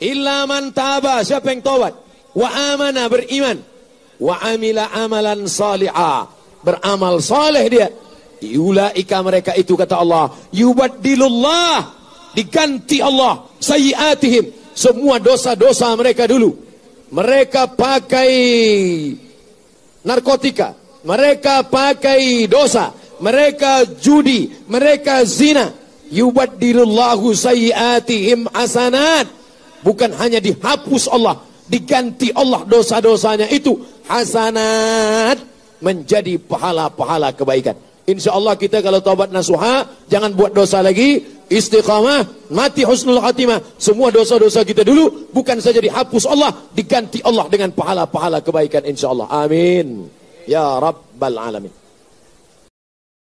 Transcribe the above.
Illa man taba, siapa yang tobat? Wa amana beriman. Wa amila amalan salihah. Beramal saleh dia. Ulaika mereka itu kata Allah. Yubaddilullah. Diganti Allah. Sayiatihim. Semua dosa-dosa mereka dulu. Mereka pakai narkotika. Mereka pakai dosa. Mereka judi. Mereka zina. Yubaddilullahu sayiatihim hasanat Bukan hanya dihapus Allah, diganti Allah dosa-dosanya itu hasanat menjadi pahala-pahala kebaikan. Insya Allah kita kalau taubat nasuha, jangan buat dosa lagi, istiqamah, mati husnul khatimah. Semua dosa-dosa kita dulu, bukan saja dihapus Allah, diganti Allah dengan pahala-pahala kebaikan insya Allah. Amin. Ya Rabbal Alamin.